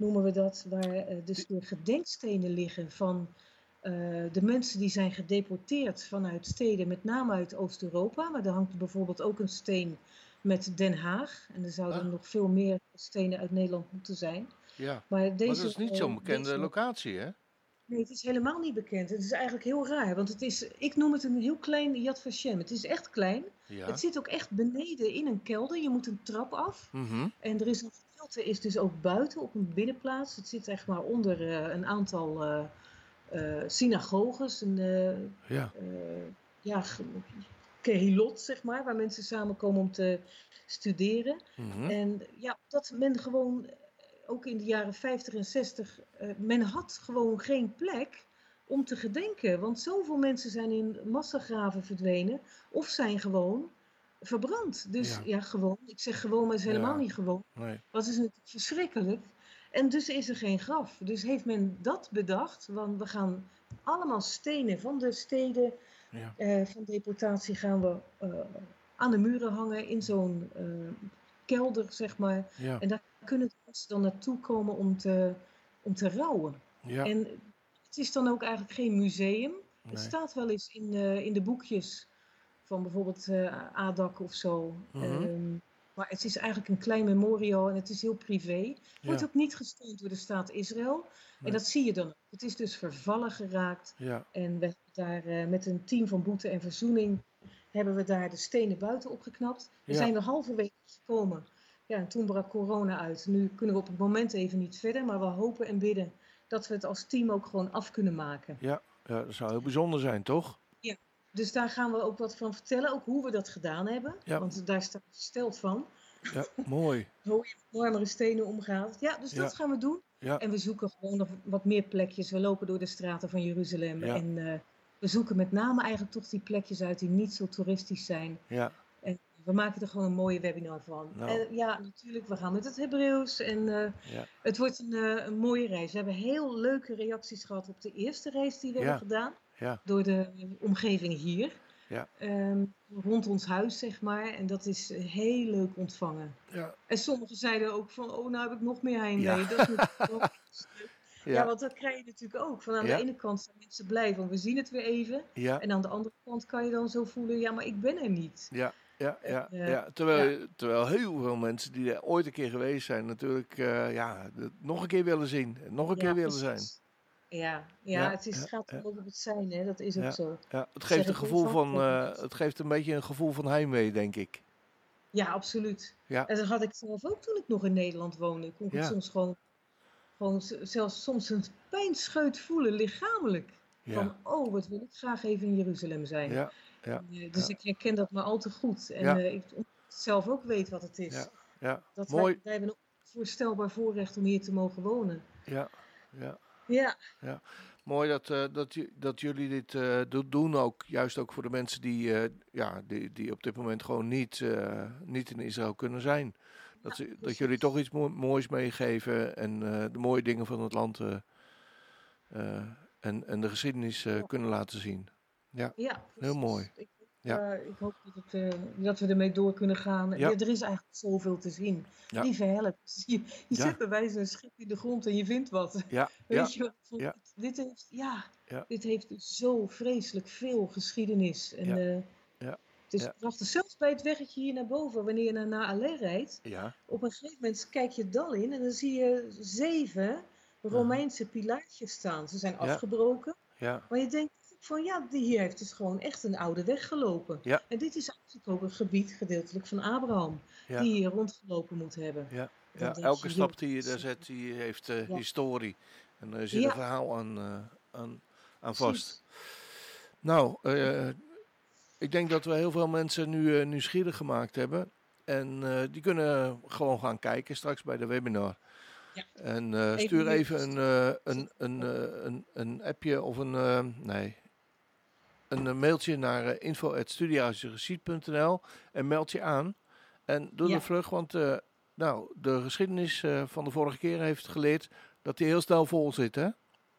noemen we dat, waar eh, dus de gedenkstenen liggen van eh, de mensen die zijn gedeporteerd vanuit steden, met name uit Oost-Europa. Maar er hangt bijvoorbeeld ook een steen met Den Haag. En er zouden Ah. nog veel meer stenen uit Nederland moeten zijn. ja. Maar, deze, Maar dat is niet eh, zo'n bekende deze- locatie, hè? Nee, het is helemaal niet bekend. Het is eigenlijk heel raar, want het is, ik noem het een heel klein Yad Vashem. Het is echt klein. Ja. Het zit ook echt beneden in een kelder. Je moet een trap af. Mhm. En er is een gedeelte is dus ook buiten op een binnenplaats. Het zit echt maar onder eh, een aantal eh, synagoges. Een, Ja, ja, kehilot, zeg maar, waar mensen samenkomen om te studeren. Mhm. En ja, dat men gewoon, ook in de jaren 50 en 60, eh, men had gewoon geen plek om te gedenken. Want zoveel mensen zijn in massagraven verdwenen of zijn gewoon verbrand. Dus Ja. ja, gewoon. Ik zeg gewoon, maar het is helemaal Ja. niet gewoon. nee. Dat is natuurlijk verschrikkelijk. En dus is er geen graf. Dus heeft men dat bedacht. Want we gaan allemaal stenen van de steden Ja. eh, van deportatie gaan we eh, aan de muren hangen in zo'n eh, kelder, zeg maar. En daar kunnen mensen dan naartoe komen om te, om te rouwen. En het is dan ook eigenlijk geen museum. Het staat wel eens in, in de boekjes van bijvoorbeeld eh ADAC of zo. Mhm. Ehm, maar het is eigenlijk een klein memorial en het is heel privé. Wordt Ja. ook niet gesteund door de staat Israël. Nee. En dat zie je dan ook. Het is dus vervallen geraakt. Ja, En we hebben daar eh, met een team van boete en verzoening hebben we daar de stenen buiten opgeknapt. We Ja. zijn er halverwege gekomen. Ja, en toen brak corona uit. Nu kunnen we op het moment even niet verder, maar we hopen en bidden dat we het als team ook gewoon af kunnen maken. ja, ja, dat zou heel bijzonder zijn, toch? Dus daar gaan we ook wat van vertellen, ook hoe we dat gedaan hebben. Ja. Want daar staat versteld van, Ja, mooi. hoe je met marmeren stenen omgaat. Ja, dus Ja. dat gaan we doen. Ja. En we zoeken gewoon nog wat meer plekjes. We lopen door de straten van Jeruzalem. En eh, we zoeken met name eigenlijk toch die plekjes uit die niet zo toeristisch zijn. Ja. En we maken er gewoon een mooie webinar van. Nou. En ja, natuurlijk, we gaan met het Hebreeuws. En eh, Ja. het wordt een, eh, een mooie reis. We hebben heel leuke reacties gehad op de eerste reis die we Ja. hebben gedaan. Ja. Door de omgeving hier. Ja. Ehm, rond ons huis, zeg maar. En dat is eh, heel leuk ontvangen. Ja. En sommigen zeiden ook van, oh, nou heb ik nog meer heimwee. Ja. Dat is ja. Ja. want dat krijg je natuurlijk ook. Van aan de ene kant zijn mensen blij van, we zien het weer even. En aan de andere kant kan je dan zo voelen, ja, maar ik ben er niet. Ja, ja, ja, Eh, ja. Terwijl, terwijl heel veel mensen die er ooit een keer geweest zijn, natuurlijk eh, ja, nog een keer willen zien. en Nog een keer willen zijn. Ja, ja, Ja, het is, het gaat ja. ook op het zijn, hè? dat is ook Ja. zo. Ja, het geeft een gevoel van, eh, het geeft een beetje een gevoel van heimwee, denk ik. Ja, absoluut. Ja. En dat had ik zelf ook toen ik nog in Nederland woonde. Kon ik het Ja. soms gewoon, gewoon zelfs soms een pijnscheut voelen, lichamelijk. Van, oh, wat wil ik graag even in Jeruzalem zijn. ja, ja, En, eh, dus ik herken dat maar al te goed. En eh, ik zelf ook weet wat het is. Ja, ja. Dat Mooi. Wij, wij hebben een onvoorstelbaar voorrecht om hier te mogen wonen. Ja, ja. Ja, Mooi dat, eh, dat, dat jullie dit eh, do- doen ook. Juist ook voor de mensen die, eh, ja, die, die op dit moment gewoon niet, niet in Israël kunnen zijn. Dat, ze, dat jullie toch iets mo- moois meegeven en de mooie dingen van het land en, en de geschiedenis kunnen laten zien. ja Heel precies. mooi. Ik, Ja. eh, ik hoop dat, het, eh, dat we ermee door kunnen gaan. Ja. Er is eigenlijk zoveel te zien. Ja. Lieve help. Je, je Ja. zet bij wijze een schip in de grond en je vindt wat. Weet je. Dit, heeft, ja, dit heeft zo vreselijk veel geschiedenis. En, Ja. Ja. Het is Ja. prachtig. Zelfs bij het weggetje hier naar boven, wanneer je naar Naale rijdt, ja, op een gegeven moment kijk je het dal in en dan zie je zeven Romeinse pilaartjes staan. Ze zijn Mhm. Afgebroken. ja, Maar je denkt van ja, die hier heeft dus gewoon echt een oude weg gelopen. Ja. En dit is eigenlijk ook een gebied gedeeltelijk van Abraham, ja. die hier rondgelopen moet hebben. Ja, ja, elke stap die je daar zet, die heeft eh, historie. En er zit een verhaal aan, eh, aan, aan vast. Nou, eh, ik denk dat we heel veel mensen nu nieuwsgierig gemaakt hebben. En die kunnen gewoon gaan kijken straks bij de webinar. Ja. En stuur even een, een, een, een, een appje of een, nee, een eh, mailtje naar uh, en meld je aan. En doe Ja. het vlug, want eh, nou, de geschiedenis van de vorige keer heeft geleerd dat die heel snel vol zit, hè?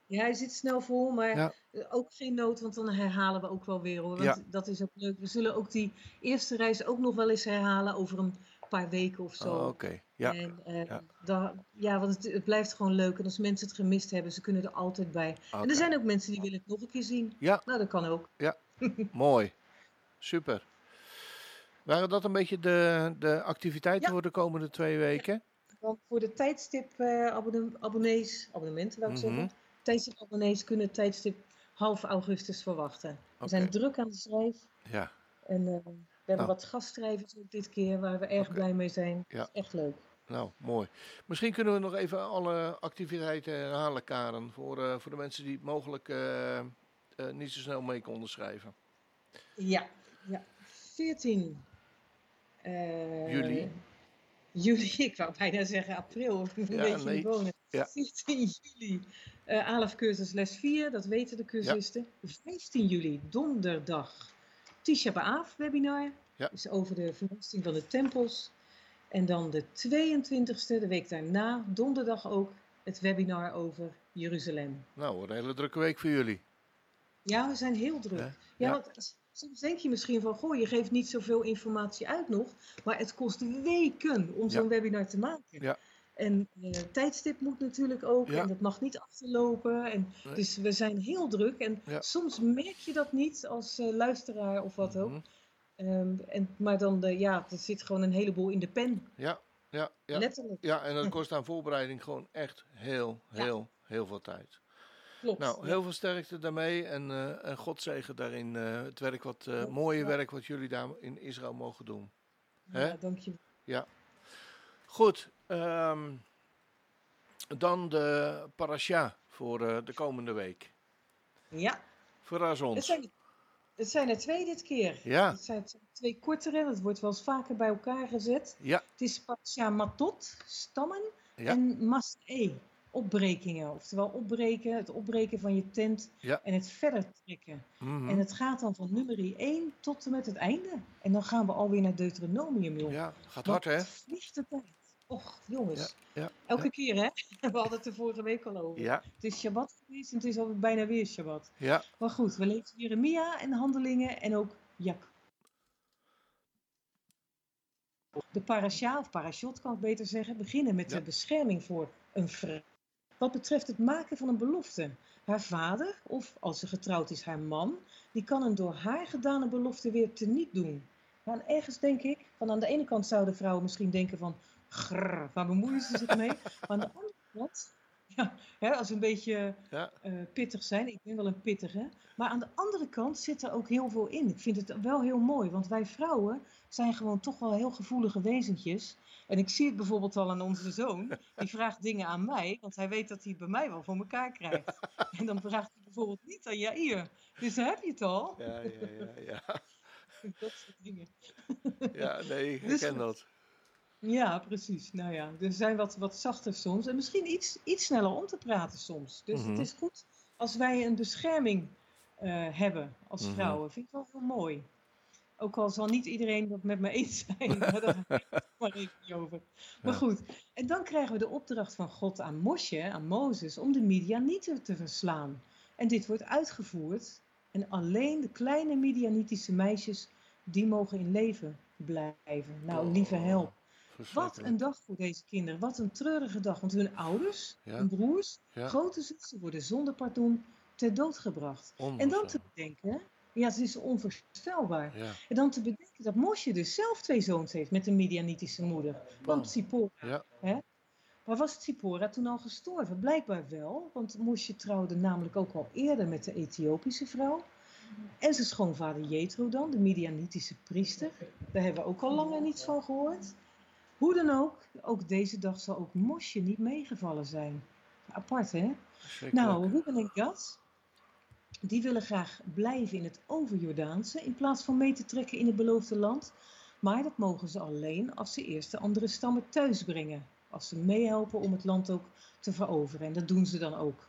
Ja, hij zit snel vol, maar Ja. ook geen nood, want dan herhalen we ook wel weer hoor. Want Ja. dat is ook leuk. We zullen ook die eerste reis ook nog wel eens herhalen over een paar weken of zo. Oh, Oké, ja. En, eh, ja. ja, want het, het blijft gewoon leuk. En als mensen het gemist hebben, ze kunnen er altijd bij. En er zijn ook mensen die willen het nog een keer zien. Ja. Nou, dat kan ook. Mooi. Super. Waren dat een beetje de, de activiteiten Ja. voor de komende twee weken? Want voor de tijdstip eh, abonne- abonnees, abonnementen wou ik Mhm. zeggen. Tijdstip abonnees kunnen tijdstip half augustus verwachten. We zijn druk aan de schrijf. Ja, En eh, we hebben Nou. wat gastschrijvers ook dit keer waar we erg blij mee zijn. Ja. Dat is echt leuk. nou, mooi. Misschien kunnen we nog even alle activiteiten herhalen, Karen. Voor, eh, voor de mensen die het mogelijk eh, eh, niet zo snel mee konden schrijven. Ja, ja. 14 eh, Juli. Juli, ik wou bijna zeggen april. Een Ja, beetje nee. niet wonen. Ja. 14 juli, eh ALF cursus les 4, dat weten de cursisten. 15 juli, donderdag, Tisha B'Av webinar. Ja. Dus over de verwoesting van de tempels. En dan de 22e, de week daarna, donderdag ook, het webinar over Jeruzalem. Nou, een hele drukke week voor jullie. Ja, we zijn heel druk. Ja, Ja. want soms denk je misschien van, goh, je geeft niet zoveel informatie uit nog, maar het kost weken om Ja. zo'n webinar te maken. Ja. En eh, tijdstip moet natuurlijk ook, Ja. en dat mag niet achterlopen. En, Nee. Dus we zijn heel druk. En Ja. soms merk je dat niet als eh, luisteraar of wat ook. Mhm. Ehm, en, maar dan, de, ja, er zit gewoon een heleboel in de pen, Ja, ja, ja. letterlijk. Ja, en dat kost aan voorbereiding gewoon echt heel, Ja. heel, heel veel tijd. Klopt. Nou, ja. heel veel sterkte daarmee en, eh en God zegen daarin het werk wat, Ja, mooie ja. werk wat jullie daar in Israël mogen doen. hè? Ja, dank je. Goed, ehm, dan de parasha voor eh, de komende week. Ja, Verras het ons. zijn, het zijn er twee dit keer. Ja, Het zijn twee kortere, het wordt wel eens vaker bij elkaar gezet. ja, Het is Pacha Matot, stammen, Ja. en Mas'e, opbrekingen. Oftewel opbreken, het opbreken van je tent Ja. en het verder trekken. Mhm. En het gaat dan van nummer 1 tot en met het einde. En dan gaan we alweer naar Deuteronomium, joh. Ja, gaat hard hè? vliegt de tijd. Och, jongens. Ja, Elke keer, hè? We hadden het er vorige week al over. Het is Shabbat geweest en het is al bijna weer Shabbat. ja. Maar goed, we lezen Jeremia en Handelingen en ook Jak. De parasha, of parashot kan ik beter zeggen, beginnen met de bescherming voor een vrouw. Wat betreft het maken van een belofte. Haar vader, of als ze getrouwd is, haar man, die kan een door haar gedane belofte weer teniet doen. Ja, en ergens denk ik, van aan de ene kant zouden vrouwen misschien denken van, grrr, waar bemoeien ze zich mee? Maar aan de andere kant, ja, hè, als ze een beetje Ja. eh, pittig zijn. Ik ben wel een pittige. Maar aan de andere kant zit er ook heel veel in. Ik vind het wel heel mooi, want wij vrouwen zijn gewoon toch wel heel gevoelige wezentjes. En ik zie het bijvoorbeeld al aan onze zoon. Die vraagt dingen aan mij, want hij weet dat hij het bij mij wel voor elkaar krijgt. En dan vraagt hij bijvoorbeeld niet aan Jair. Dus dan heb je het al. Ja, ja, ja, ja. Dat soort dingen. Ja, nee, ik Dus- herken dat. Ja, precies. Nou ja, we zijn wat, wat zachter soms. En misschien iets, iets sneller om te praten soms. Dus Mhm. het is goed als wij een bescherming eh, hebben als Mhm. vrouwen. Vind ik wel heel mooi. Ook al zal niet iedereen dat met me eens zijn. maar daar ga ik het maar even niet over. Maar Ja. goed. En dan krijgen we de opdracht van God aan Mosje, aan Mozes, om de Midianieten te verslaan. En dit wordt uitgevoerd. En alleen de kleine Midianitische meisjes, die mogen in leven blijven. Nou, lieve help. Wat een dag voor deze kinderen. Wat een treurige dag. Want hun ouders, Ja. hun broers, Ja. grote zussen worden zonder pardon ter dood gebracht. En dan te bedenken, ja, het is onvoorstelbaar. Ja, En dan te bedenken dat Mosje dus zelf twee zoons heeft met een Midianitische moeder. Want Zipporah. Ja. Hè? Maar was Zipporah toen al gestorven? Blijkbaar wel, want Mosje trouwde namelijk ook al eerder met de Ethiopische vrouw. En zijn schoonvader Jethro dan, de Midianitische priester. Daar hebben we ook al langer niets van gehoord. Hoe dan ook, ook deze dag zal ook Mosje niet meegevallen zijn. Apart hè? Nou, Ruben en Gad, die willen graag blijven in het overjordaanse in plaats van mee te trekken in het beloofde land. Maar dat mogen ze alleen als ze eerst de andere stammen thuis brengen. Als ze meehelpen om het land ook te veroveren. En dat doen ze dan ook.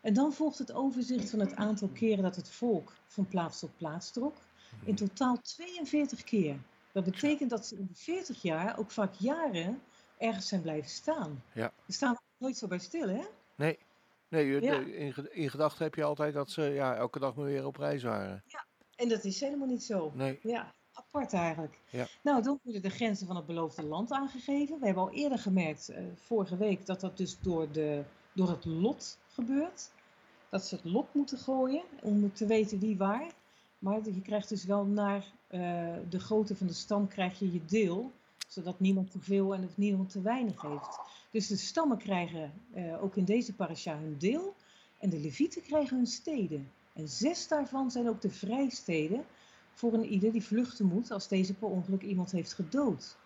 En dan volgt het overzicht van het aantal keren dat het volk van plaats tot plaats trok. In totaal 42 keer. Dat betekent dat ze in die 40 jaar ook vaak jaren ergens zijn blijven staan. Ja. We staan nooit zo bij stil, hè? Nee, nee je- Ja. de- in, in gedachten heb je altijd dat ze ja, elke dag maar weer op reis waren. En dat is helemaal niet zo. Nee, Ja, apart eigenlijk. Ja. Nou, dan worden de grenzen van het beloofde land aangegeven. We hebben al eerder gemerkt, eh, vorige week, dat dat dus door, de, door het lot gebeurt. Dat ze het lot moeten gooien om te weten wie waar. Maar je krijgt dus wel naar de grootte van de stam krijg je je deel. Zodat niemand te veel en of niemand te weinig heeft. Dus de stammen krijgen eh, ook in deze parasha hun deel. En de levieten krijgen hun steden. En zes daarvan zijn ook de vrijsteden voor een ieder die vluchten moet als deze per ongeluk iemand heeft gedood.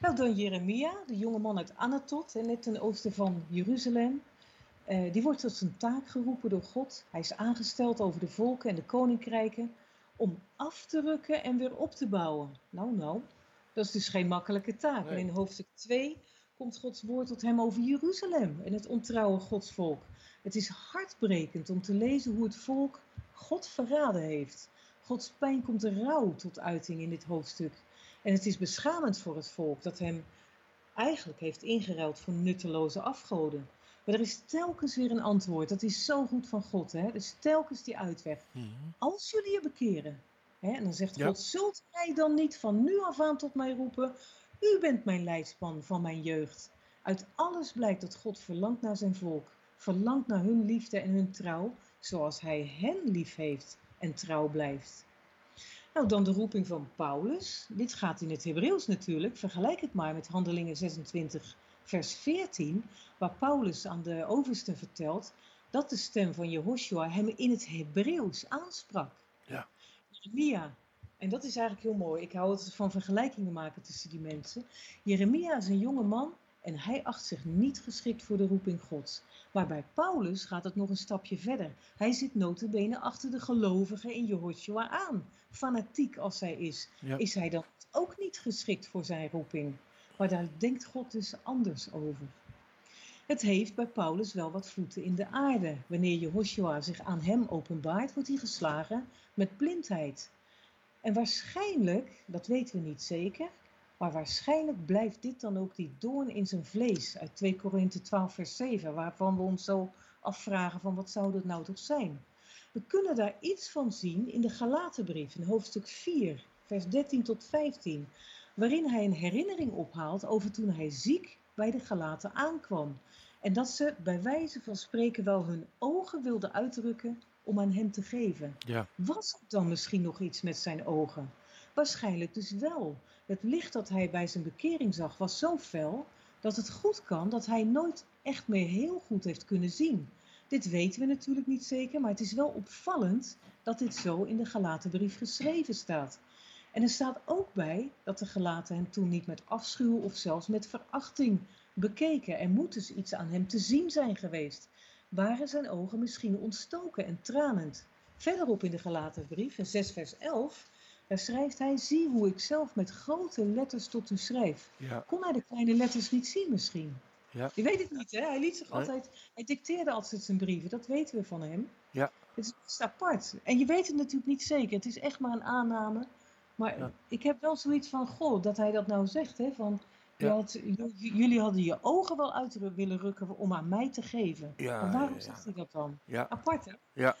Nou, dan Jeremia, de jonge man uit Anatot, net ten oosten van Jeruzalem. Eh, die wordt tot zijn taak geroepen door God. Hij is aangesteld over de volken en de koninkrijken om af te rukken en weer op te bouwen. Nou, nou, dat is dus geen makkelijke taak. Nee. En in hoofdstuk 2 komt Gods woord tot hem over Jeruzalem en het ontrouwe Godsvolk. Het is hartbrekend om te lezen hoe het volk God verraden heeft. Gods pijn komt de rouw tot uiting in dit hoofdstuk. En het is beschamend voor het volk dat hem eigenlijk heeft ingeruild voor nutteloze afgoden. Maar er is telkens weer een antwoord. Dat is zo goed van God. Hè? Dus telkens die uitweg. Mhm. Als jullie je bekeren. Hè? En dan zegt Ja. God, zult gij dan niet van nu af aan tot mij roepen? U bent mijn leidsman van mijn jeugd. Uit alles blijkt dat God verlangt naar zijn volk. Verlangt naar hun liefde en hun trouw. Zoals hij hen lief heeft en trouw blijft. Nou, dan de roeping van Paulus. Dit gaat in het Hebreeuws natuurlijk. Vergelijk het maar met Handelingen 26, vers 14, waar Paulus aan de oversten vertelt dat de stem van Jehoshua hem in het Hebreeuws aansprak. Ja. Jeremia. En dat is eigenlijk heel mooi. Ik hou het van vergelijkingen maken tussen die mensen. Jeremia is een jonge man en hij acht zich niet geschikt voor de roeping Gods. Maar bij Paulus gaat het nog een stapje verder. Hij zit notabene achter de gelovigen in Jehoshua aan. Fanatiek als hij is, Ja. is hij dan ook niet geschikt voor zijn roeping. Maar daar denkt God dus anders over. Het heeft bij Paulus wel wat voeten in de aarde. Wanneer Jehoshua zich aan hem openbaart, wordt hij geslagen met blindheid. En waarschijnlijk, dat weten we niet zeker, maar waarschijnlijk blijft dit dan ook die doorn in zijn vlees uit 2 Korinthe 12 vers 7, waarvan we ons zo afvragen van wat zou dat nou toch zijn. We kunnen daar iets van zien in de Galatenbrief, in hoofdstuk 4, vers 13 tot 15, waarin hij een herinnering ophaalt over toen hij ziek bij de Galaten aankwam. En dat ze bij wijze van spreken wel hun ogen wilden uitdrukken om aan hem te geven. Ja. Was het dan misschien nog iets met zijn ogen? Waarschijnlijk dus wel. Het licht dat hij bij zijn bekering zag was zo fel dat het goed kan dat hij nooit echt meer heel goed heeft kunnen zien. Dit weten we natuurlijk niet zeker, maar het is wel opvallend dat dit zo in de Galatenbrief geschreven staat. En er staat ook bij dat de Galaten hem toen niet met afschuw of zelfs met verachting bekeken. Er moet dus iets aan hem te zien zijn geweest. Waren zijn ogen misschien ontstoken en tranend? Verderop in de Galatenbrief, in 6 vers 11, daar schrijft hij, zie hoe ik zelf met grote letters tot u schrijf. Ja. Kon hij de kleine letters niet zien misschien? Ja. Je weet het niet, hè? Hij liet zich Nee. altijd, hij dicteerde altijd zijn brieven, dat weten we van hem. Ja. Het is apart. En je weet het natuurlijk niet zeker, het is echt maar een aanname. Maar Ja. ik heb wel zoiets van, goh, dat hij dat nou zegt, hè? Van, Ja. had, jullie hadden je ogen wel uit willen rukken om aan mij te geven. Ja, maar waarom zegt hij dat dan? Ja. Apart, hè? Ja.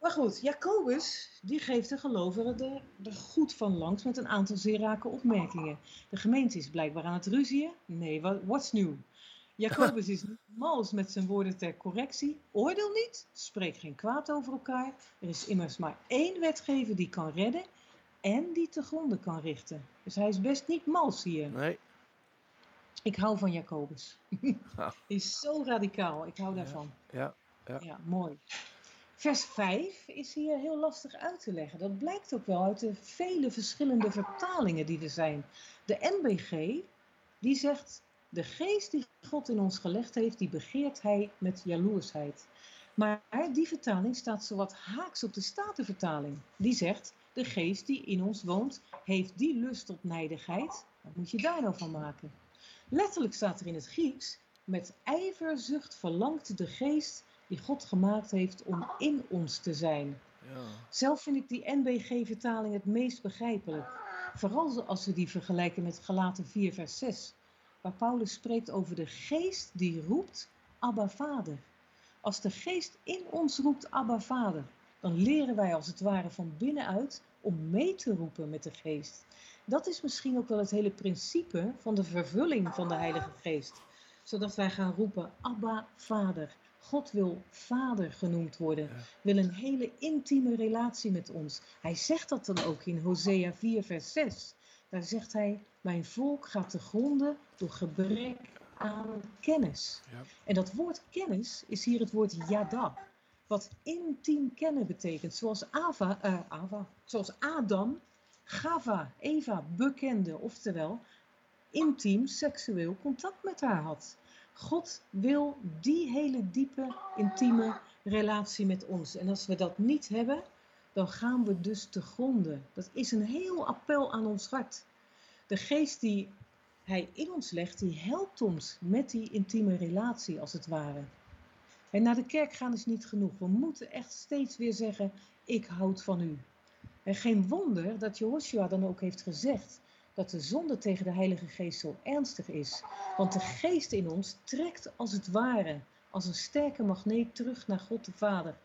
Maar goed, Jacobus, die geeft de gelovigen er, er goed van langs met een aantal zeer rake opmerkingen. De gemeente is blijkbaar aan het ruzien. Nee, wa- what's new? Jacobus is mals met zijn woorden ter correctie. Oordeel niet, spreek geen kwaad over elkaar. Er is immers maar één wetgever die kan redden en die te gronden kan richten. Dus hij is best niet mals hier. Nee. Ik hou van Jacobus. Ja. Hij is zo radicaal, ik hou daarvan. Ja. Ja, mooi. Vers 5 is hier heel lastig uit te leggen. Dat blijkt ook wel uit de vele verschillende vertalingen die er zijn. De NBG, die zegt, de geest die God in ons gelegd heeft, die begeert hij met jaloersheid. Maar die vertaling staat zowat haaks op de Statenvertaling. Die zegt, de geest die in ons woont, heeft die lust tot nijdigheid. Wat moet je daar nou van maken? Letterlijk staat er in het Grieks, met ijverzucht verlangt de geest die God gemaakt heeft om in ons te zijn. Ja. Zelf vind ik die NBG-vertaling het meest begrijpelijk. Vooral als we die vergelijken met Galaten 4, vers 6, waar Paulus spreekt over de geest die roept Abba Vader. Als de geest in ons roept Abba Vader, dan leren wij als het ware van binnenuit om mee te roepen met de geest. Dat is misschien ook wel het hele principe van de vervulling van de Heilige Geest. Zodat wij gaan roepen Abba Vader. God wil Vader genoemd worden, wil een hele intieme relatie met ons. Hij zegt dat dan ook in Hosea 4, vers 6. Daar zegt hij: Mijn volk gaat te gronden door gebrek aan kennis. Ja. En dat woord kennis is hier het woord yada, wat intiem kennen betekent. Zoals, Ava, eh, Ava, zoals Adam, Gava, Eva bekende, oftewel intiem seksueel contact met haar had. God wil die hele diepe, intieme relatie met ons. En als we dat niet hebben, dan gaan we dus te gronden. Dat is een heel appel aan ons hart. De geest die hij in ons legt, die helpt ons met die intieme relatie als het ware. En naar de kerk gaan is niet genoeg. We moeten echt steeds weer zeggen, ik houd van u. En geen wonder dat Joshua dan ook heeft gezegd dat de zonde tegen de Heilige Geest zo ernstig is. Want de geest in ons trekt als het ware, als een sterke magneet terug naar God de Vader.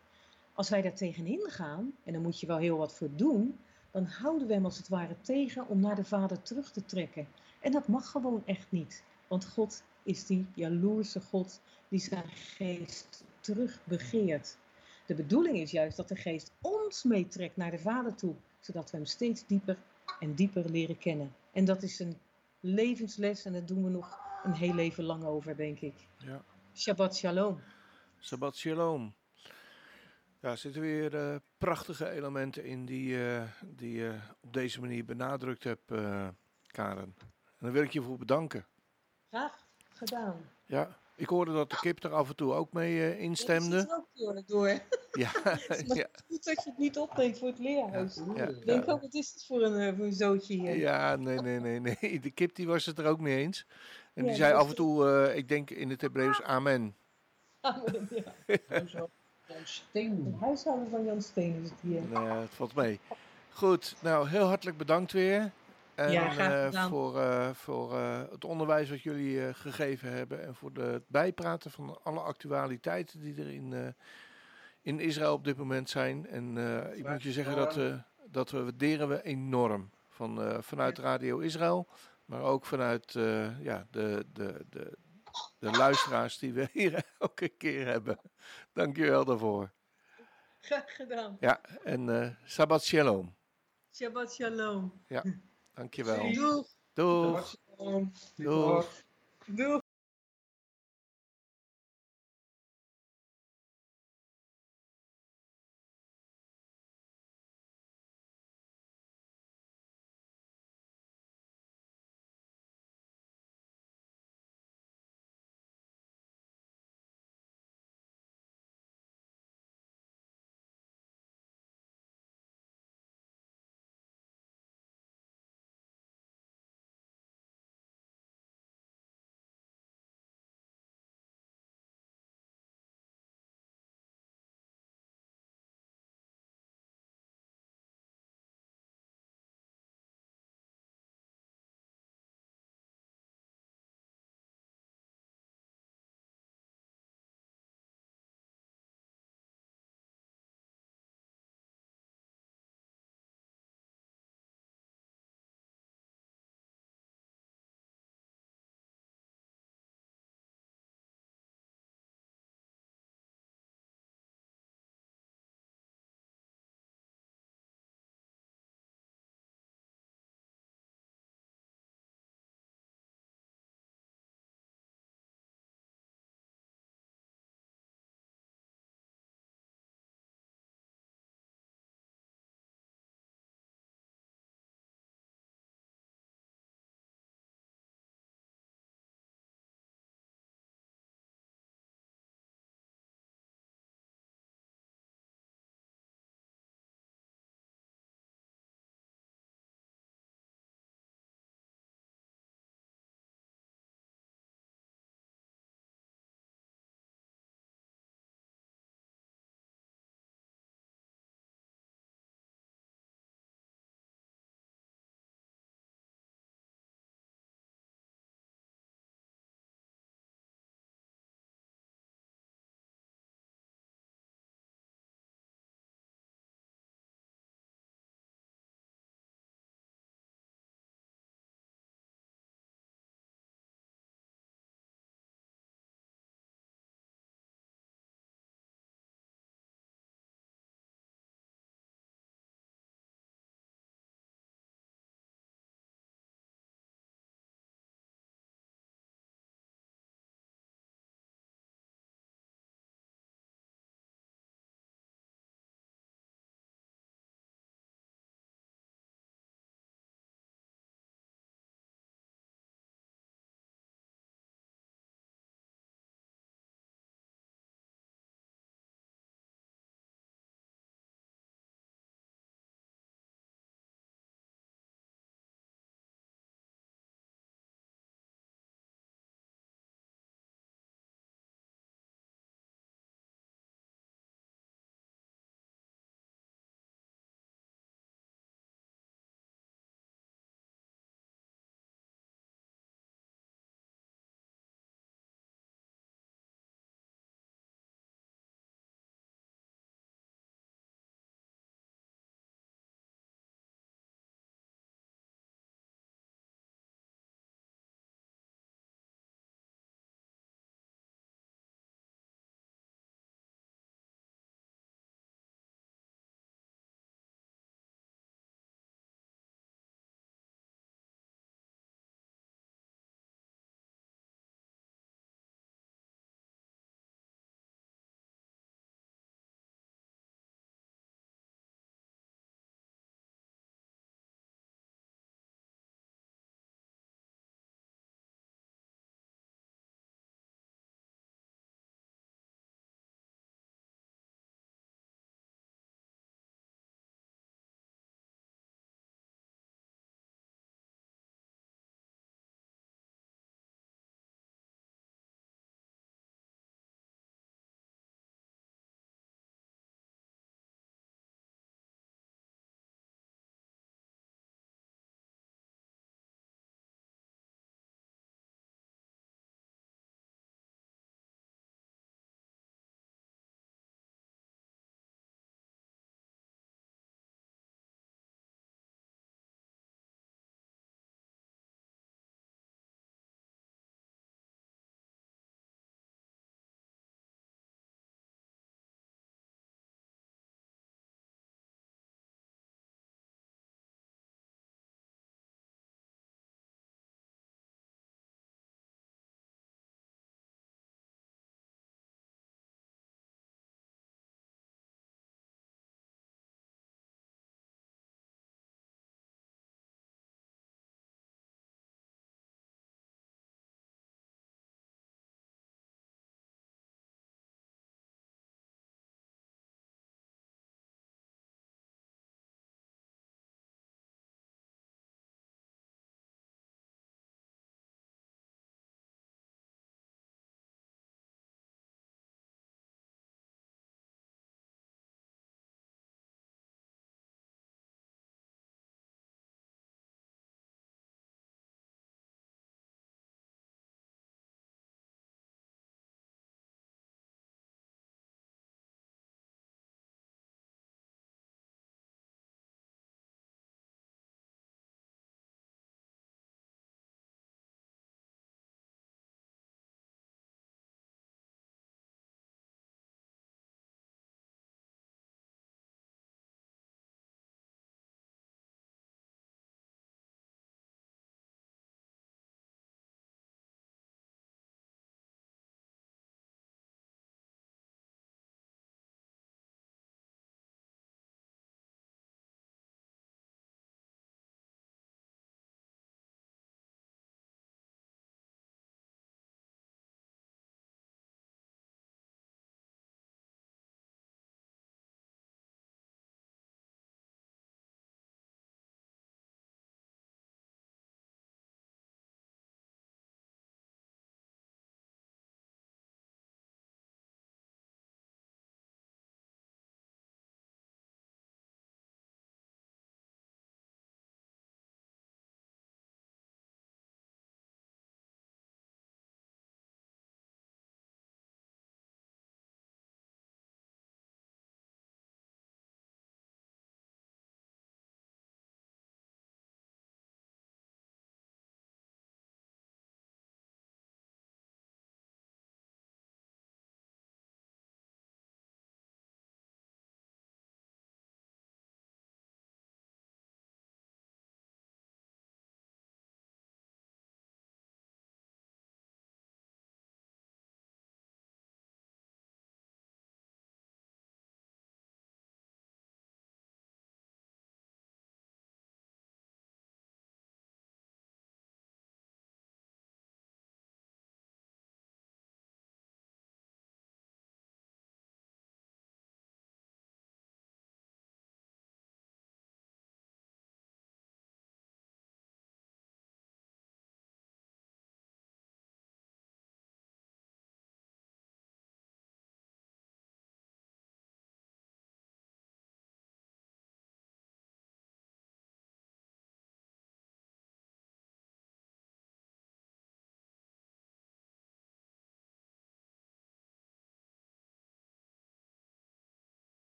Als wij daar tegenin gaan, en daar moet je wel heel wat voor doen, dan houden we hem als het ware tegen om naar de Vader terug te trekken. En dat mag gewoon echt niet. Want God is die jaloerse God die zijn geest terug begeert. De bedoeling is juist dat de geest ons meetrekt naar de Vader toe, zodat we hem steeds dieper en dieper leren kennen. En dat is een levensles en daar doen we nog een heel leven lang over, denk ik. Ja. Shabbat shalom. Shabbat shalom. Ja, er zitten weer eh, prachtige elementen in die, eh, die je op deze manier benadrukt hebt, eh, Karen. En daar wil ik je voor bedanken. Graag gedaan. Ja, ik hoorde dat de kip er af en toe ook mee eh, Ik instemde. zit er ook door. door. Ja, het is goed dat je het niet opneemt voor het leerhuis. ja, Ik denk ja. ook, wat is het voor een, eh, voor een zootje hier? Ja, nee, nee, nee, nee. De kip die was het er ook mee eens. En die zei dat af en toe, eh, ik denk in het Hebreeuws, amen. Amen, ja. Huishouden van Het Steen. huishouden van Jan Steen is het hier. En, eh, het valt mee. Goed, nou heel hartelijk bedankt weer. En, Ja, eh, voor, eh, voor eh, het onderwijs wat jullie eh, gegeven hebben. En voor de, het bijpraten van alle actualiteiten die er in, eh, in Israël op dit moment zijn. En eh, ik moet je zeggen dat, eh, dat we waarderen we enorm. Van, eh, vanuit Radio Israël, maar ook vanuit eh, ja, de, de, de, de luisteraars die we hier elke keer hebben. Dankjewel daarvoor. Graag gedaan. Ja, en eh Shabbat Shalom. Shabbat shalom. Dankjewel. Doeg. Doeg. Doeg. Doeg.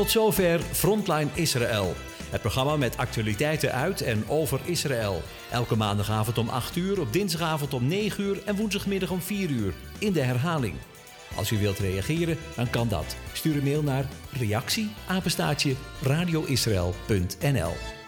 Tot zover Frontline Israël. Het programma met actualiteiten uit en over Israël. Elke maandagavond om 8 uur, op dinsdagavond om 9 uur en woensdagmiddag om 4 uur. In de herhaling. Als u wilt reageren, dan kan dat. Stuur een mail naar reactie radioisrael.nl